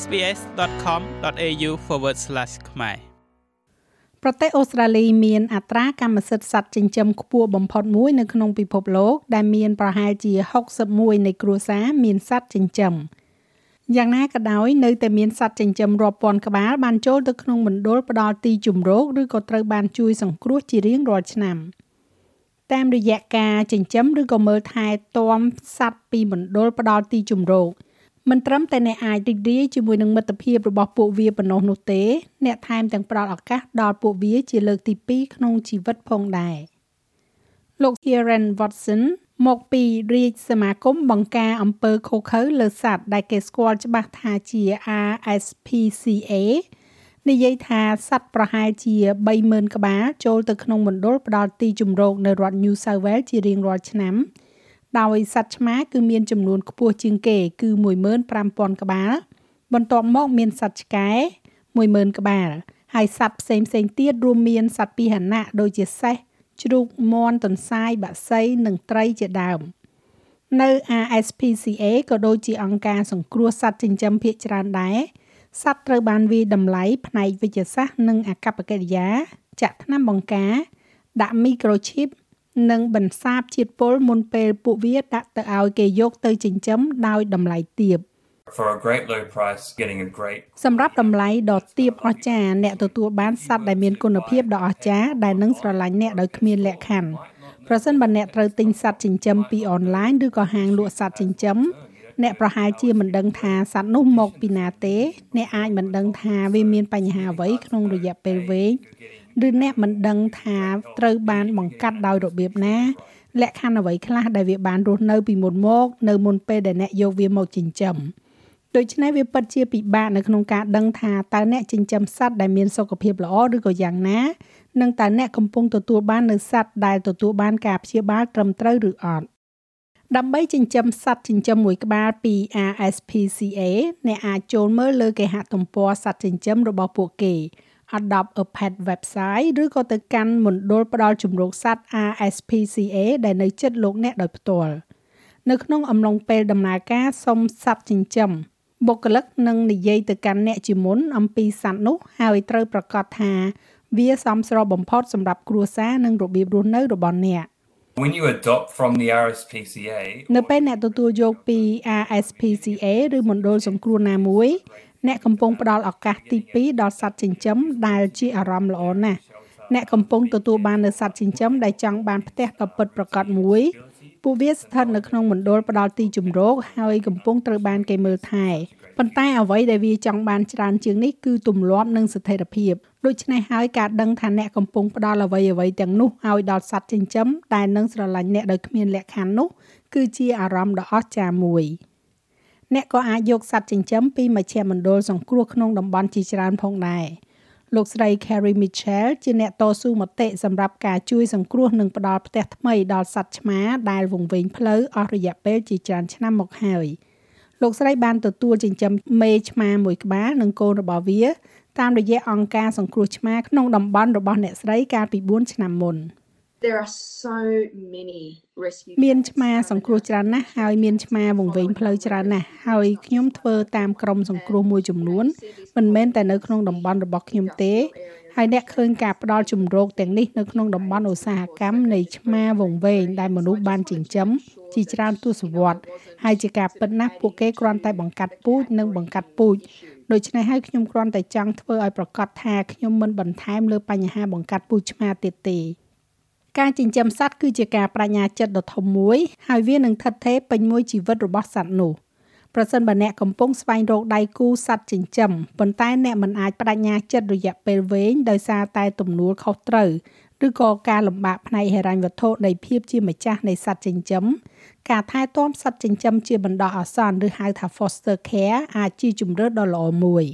sbs.com.au/ ខ្មែរប្រទេសអូស្ត្រាលីមានអត្រាកម្មសិទ្ធិសត្វចិញ្ចឹមខ្ពស់បំផុតមួយនៅក្នុងពិភពលោក ដែលមានប្រហែលជា61នៃគ្រួសារមានសត្វចិញ្ចឹមយ៉ាងណាក៏ដោយនៅតែមានសត្វចិញ្ចឹមរាប់ពាន់ក្បាលបានចូលទៅក្នុងមណ្ឌលផ្ដល់ទីជម្រកឬក៏ត្រូវបានជួយសង្គ្រោះជារៀងរាល់ឆ្នាំតាមរយៈការចិញ្ចឹមឬក៏មើលថែទាំសត្វពីមណ្ឌលផ្ដល់ទីជម្រក មិនត្រឹមតែអ្នកអាចរីករាយជាមួយនឹងមិត្តភាពរបស់ពួកវាប៉ុណ្ណោះនោះទេ អ្នកថែមទាំងផ្ដល់ឱកាសដល់ពួកវាជាលើកទី2ក្នុងជីវិតផងដែរលោក Kieran Watson មកពីរាជសមាគមបង្ការអំពើខូខើលើសត្វដែលគេស្គាល់ច្បាស់ថាជា RSPCA និយាយថាសត្វប្រហែលជា30000ក្បាលចូលទៅក្នុងមណ្ឌលផ្ដល់ទីជម្រកនៅរដ្ឋ New South Wales ជារៀងរាល់ឆ្នាំ ដោយសត្វឆ្មាគឺមានចំនួនខ្ពស់ជាងគេ គឺ15000ក្បាល បន្ទាប់មកមានសត្វឆ្កែ10000ក្បាលហើយសត្វផ្សេងផ្សេងទៀតរួមមានសត្វពាហនៈដូចជាសេះជ្រូកមាន់ទន្សាយបក្សីនិងត្រីជាដើមនៅ RSPCA ក៏ដូចជាអង្គការសង្គ្រោះសត្វចិញ្ចឹមភាគច្រើនដែរសត្វត្រូវបានវាយតម្លៃផ្នែកវិទ្យាសាស្ត្រនិងអាកប្បកិរិយាចាក់ថ្នាំបង្ការដាក់ microchip និងបន្សាបជាតិពុលមុនពេលពួកវាដាក់ទៅឲ្យគេយកទៅចិញ្ចឹមដោយតម្លៃទាប for a great low price getting a great សម្រាប់តម្លៃដ៏ទាបអស្ចារ្យអ្នកទទួលបានសត្វដែលមានគុណភាពដ៏អស្ចារ្យដែលនឹងស្រឡាញ់អ្នកដោយគ្មានលក្ខខណ្ឌប្រសិនបើអ្នកត្រូវទិញសត្វចិញ្ចឹមពីអនឡាញឬក៏ហាងលក់សត្វចិញ្ចឹមអ្នកប្រហែលជាមិនដឹងថាសត្វនោះមកពីណាទេ អ្នកអាចមិនដឹងថាវាមានបញ្ហាអ្វីក្នុងរយៈពេលវែង ឬអ្នកមិនដឹងថាត្រូវបានបង្កាត់ដោយរបៀបណាលក្ខខណ្ឌអ្វីខ្លះដែលវាបានរស់នៅពីមុនមកនៅមុនពេលដែលអ្នកយកវាមកចិញ្ចឹមដូច្នេះវាពិតជាពិបាកនៅក្នុងការដឹងថាតើអ្នកចិញ្ចឹមសត្វដែលមានសុខភាពល្អឬក៏យ៉ាងណានិងតើអ្នកកំពុងទទួលបាននៅសត្វដែលទទួលបានការព្យាបាលត្រឹមត្រូវឬអត់ដើម្បីចិញ្ចឹមសត្វចិញ្ចឹមមួយក្បាលពី RSPCA អ្នកអាចចូលមើលលើគេហទំព័រសត្វចិញ្ចឹមរបស់ពួកគេ Adopt a Pet website ឬក៏ទៅកាន់មណ្ឌលផ្ដល់ជំរកសត្វ RSPCA ដែលនៅជិតលោកអ្នកដោយផ្ទាល់នៅក្នុងអំឡុងពេលដំណើរការសុំសត្វចិញ្ចឹមបុគ្គលិកនឹងនិយាយទៅកាន់អ្នកជាមុនអំពីសត្វនោះហើយត្រូវប្រកាសថាវាសមស្របបំផុតសម្រាប់គ្រួសារនិងរបៀបរស់នៅរបស់អ្នក When you adopt from the RSPCA នៅពេលអ្នកទទួលយកពី RSPCA ឬមណ្ឌលសង្គ្រោះណាមួយ អ្នកកំពុងផ្ដល់ឱកាសទី2ដល់សត្វចិញ្ចឹមដែលជាអារម្មណ៍ល្អណាស់អ្នកកំពុងទទួលបាននូវសត្វចិញ្ចឹមដែលចង់បានផ្ទះដ៏ពិតប្រាកដមួយពួកវាស្ថិតនៅក្នុងមណ្ឌលផ្ដល់ទីជម្រកហើយកំពុងត្រូវបានគេមើលថែប៉ុន្តែអ្វីដែលវាចង់បានច្រើនជាងនេះគឺទម្លាប់និងស្ថិរភាពដូច្នេះហើយការដឹងថាអ្នកកំពុងផ្ដល់អ្វីអ្វីទាំងនោះឲ្យដល់សត្វចិញ្ចឹមដែលនឹងស្រឡាញ់អ្នកដោយគ្មានលក្ខខណ្ឌនោះគឺជាអារម្មណ៍ដ៏អស្ចារ្យមួយ។ អ្នកក៏អាចយកសត្វចិញ្ចឹមពីមជ្ឈមណ្ឌលសង្គ្រោះក្នុងតំបន់ជាច្រើនផងដែរលោកស្រី Carrie Mitchell ជាអ្នកតស៊ូមតិសម្រាប់ការជួយសង្គ្រោះនិងផ្ដល់ផ្ទះថ្មីដល់សត្វឆ្មាដែលវង្វេងផ្លូវអស់រយៈពេលជាច្រើនឆ្នាំមកហើយលោកស្រីបានទទួលចិញ្ចឹមមេឆ្មាមួយក្បាលនិងកូនរបស់វាតាមរយៈអង្គការសង្គ្រោះឆ្មាក្នុងតំបន់របស់អ្នកស្រីកាលពី4ឆ្នាំមុន។ there are so many rescue មានឆ្មាសង្គ្រោះច្រើនណាស់ហើយមានឆ្មាវង្វេងផ្លូវច្រើនណាស់ហើយខ្ញុំធ្វើតាមក្រុមសង្គ្រោះមួយចំនួនមិនមែនតែនៅក្នុងតំបន់របស់ខ្ញុំទេហើយអ្នកឃើញការផ្ដល់ជំរកទាំងនេះនៅក្នុងតំបន់ឧស្សាហកម្មនៃឆ្មាវង្វេងដែលមនុស្សបានចិញ្ចឹមជាច្រើនទសវត្សរ៍ហើយជាការពិតណាស់ពួកគេគ្រាន់តែបង្កាត់ពូជនិងបង្កាត់ពូជដូច្នេះហើយខ្ញុំគ្រាន់តែចង់ធ្វើឲ្យប្រកាសថាខ្ញុំមិនបន្ថែមលើបញ្ហាបង្កាត់ពូជឆ្មាទៀតទេ ការចិញ្ចឹមសត្វគឺជាការបញ្ញាចិត្តដ៏ធំមួយហើយវានឹងថិតថេរពេញមួយជីវិតរបស់សត្វនោះប្រសិនបើអ្នកកំពុងស្វែងរកដៃគូសត្វចិញ្ចឹមប៉ុន្តែអ្នកមិនអាចបដិញ្ញាចិត្តរយៈពេលវែងដោយសារតែទំនួលខុសត្រូវឬក៏ការលំបាកផ្នែកហិរញ្ញវត្ថុនៃភាពជាម្ចាស់នៃសត្វចិញ្ចឹមការថែទាំសត្វចិញ្ចឹមជាបណ្ដោះអាសន្នឬហៅថា foster care អាចជាជម្រើសដ៏ល្អមួយ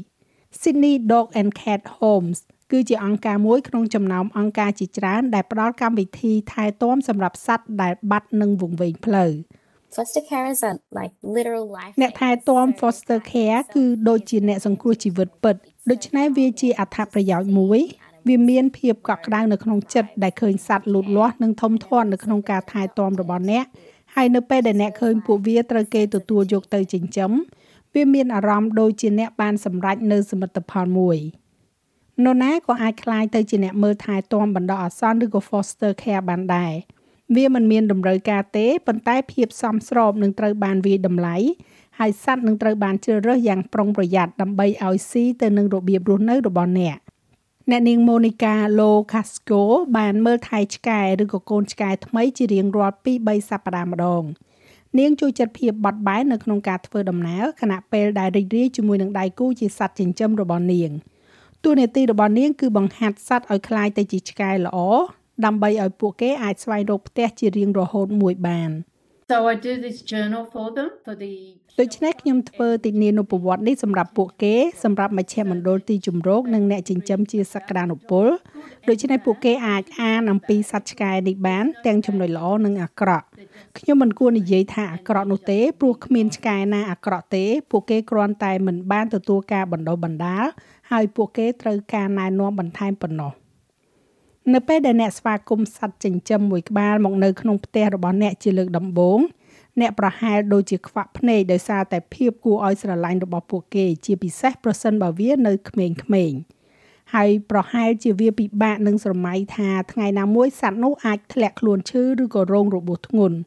Sydney Dog and Cat Homes គឺជាអង្គការមួយក្នុងចំណោមអង្គការជាច្រើន ដែលផ្ដល់កម្មវិធីថែទាំសម្រាប់សត្វដែលបាត់និងវង្វេងផ្លូវ Foster care is a like literal life អ្នកថែទាំ foster care គឺដូចជាអ្នកសង្គ្រោះជីវិតពិតដូច្នេះវាជាអត្ថប្រយោជន៍មួយវាមានភាពកក់ក្ដៅនៅក្នុងចិត្តដែលឃើញសត្វលូតលាស់និងធំធាត់នៅក្នុងការថែទាំរបស់អ្នកហើយនៅពេលដែលអ្នកឃើញពួកវាត្រូវគេទទួលយកទៅចិញ្ចឹមវាមានអារម្មណ៍ដូចជាអ្នកបានសម្រេចនៅសមិទ្ធផលមួយ នរណាក៏អាចคล้ายទៅជាអ្នកមើលថែទាំបណ្ដោះអាសន្នឬក៏ foster care បានដែរវាមិនមានតម្រូវការទេប៉ុន្តែភាពសមស្របនឹងត្រូវបានវាយតម្លៃហើយសត្វនឹងត្រូវបានជ្រើសរើសយ៉ាងប្រុងប្រយ័ត្នដើម្បីឲ្យស៊ីទៅនឹងរបៀបរស់នៅរបស់អ្នកអ្នកនាងម៉ូនីកាឡូខាស្កូបានមើលថែឆ្កែឬក៏កូនឆ្កែថ្មីជារៀងរាល់2-3សប្តាហ៍ម្ដងនាងជួយចិត្តភាពបត់បែននៅក្នុងការធ្វើដំណើរខណៈពេលដែលរីករាយជាមួយនឹងដៃគូជាសត្វចិញ្ចឹមរបស់នាង តួនាទីរបស់នាងគឺបង្ហាត់សត្វឲ្យคล้ายទៅជាឆ្កែល្អដើម្បីឲ្យពួកគេអាចស្វែងរកផ្ទះជារៀងរហូតមួយបាន So I do this journal for them for the ដូច្នេះខ្ញុំធ្វើទិនានុប្រវត្តិនេះសម្រាប់ពួកគេសម្រាប់មជ្ឈមណ្ឌលទីជម្រកនិងអ្នកចិញ្ចឹមជាសក្តានុពលដូច្នេះពួកគេអាចអានអំពីសត្វឆ្កែនេះបានទាំងចំណុចល្អនិងអាក្រក់ ខ្ញុំមិនគួរនិយាយថាអាក្រក់នោះទេព្រោះគ្មានឆ្កែណាអាក្រក់ទេ ពួកគេគ្រាន់តែមិនបានទទួលការបណ្ដុះបណ្ដាលហើយពួកគេត្រូវការណែនាំបន្ថែមប៉ុណ្ណោះនៅពេលដែលអ្នកស្វាគមន៍សត្វចិញ្ចឹមមួយក្បាលមកនៅក្នុងផ្ទះរបស់អ្នកជាលើកដំបូងអ្នកប្រហែលដូចជាខ្វាក់ភ្នែកដោយសារតែភាពគួរឲ្យស្រឡាញ់របស់ពួកគេ ជាពិសេសប្រសិនបើវានៅក្មេងៗ ហើយប្រហែលជាវាពិបាកនឹងស្រមៃថាថ្ងៃណាមួយសត្វនោះអាចធ្លាក់ខ្លួនឈឺឬក៏រងរបួសធ្ងន់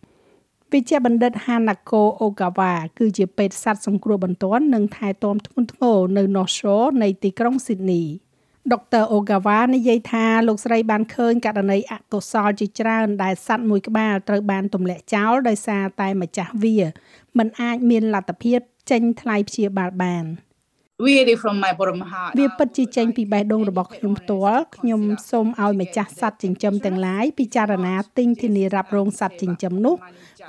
វិជ្ជបណ្ឌិត Hanako Ogawa គឺជាពេទ្យសត្វសង្គ្រោះបន្ទាន់និងថែទាំធ្ងន់ធ្ងរនៅ North Shore នៃទីក្រុង Sydney ដុកទ័រអូហ្កាវ៉ានិយាយថាលោកស្រីបានឃើញករណីអកុសលជាច្រើនដែលសត្វមួយក្បាលត្រូវបានទម្លាក់ចោលដោយសារតែម្ចាស់វា មិនអាចមានលទ្ធភាពចេញថ្លៃព្យាបាលបាន really from my bottom heart វាពិតជាចេញពីបេះដូងរបស់ខ្ញុំផ្ទាល់ខ្ញុំសូមឲ្យម្ចាស់សត្វចិញ្ចឹមទាំងឡាយពិចារណាទិញធានារ៉ាប់រងសត្វចិញ្ចឹមនោះ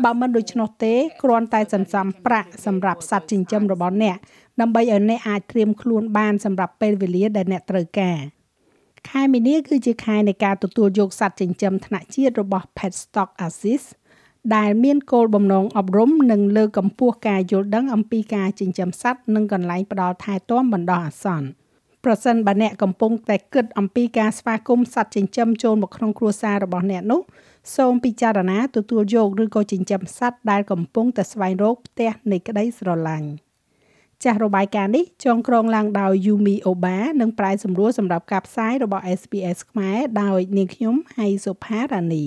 បើមិនដូច្នោះទេគ្រាន់តែសន្សំប្រាក់សម្រាប់សត្វចិញ្ចឹមរបស់អ្នកដើម្បីឲ្យអ្នកអាចត្រៀមខ្លួនបានសម្រាប់ពេលវេលាដែលអ្នកត្រូវការខែមីនាគឺជាខែនៃការទទួលយកសត្វចិញ្ចឹមថ្នាក់ជាតិរបស់ Pet Stock Assist ដែលមានគោលបំណងអប់រំនិងលើកកម្ពស់ការយល់ដឹងអំពីការចិញ្ចឹមសត្វនិងកន្លែងផ្ដល់ថែទាំបណ្ដោះអាសន្នប្រសិនបើអ្នកកំពុងតែគិតអំពីការស្វាគមន៍សត្វចិញ្ចឹមចូលមកក្នុងគ្រួសាររបស់អ្នកនោះសូមពិចារណាទទួលយកឬក៏ចិញ្ចឹមសត្វដែលកំពុងតែស្វែងរកផ្ទះនៃក្តីស្រឡាញ់ចាស់របាយការណ៍នេះចងក្រងឡើងដោយ Yumi Oba និងប្រែសម្រួលសម្រាប់ការផ្សាយរបស់ SPS ខ្មែរដោយនាងខ្ញុំហៃសុផារ៉ានី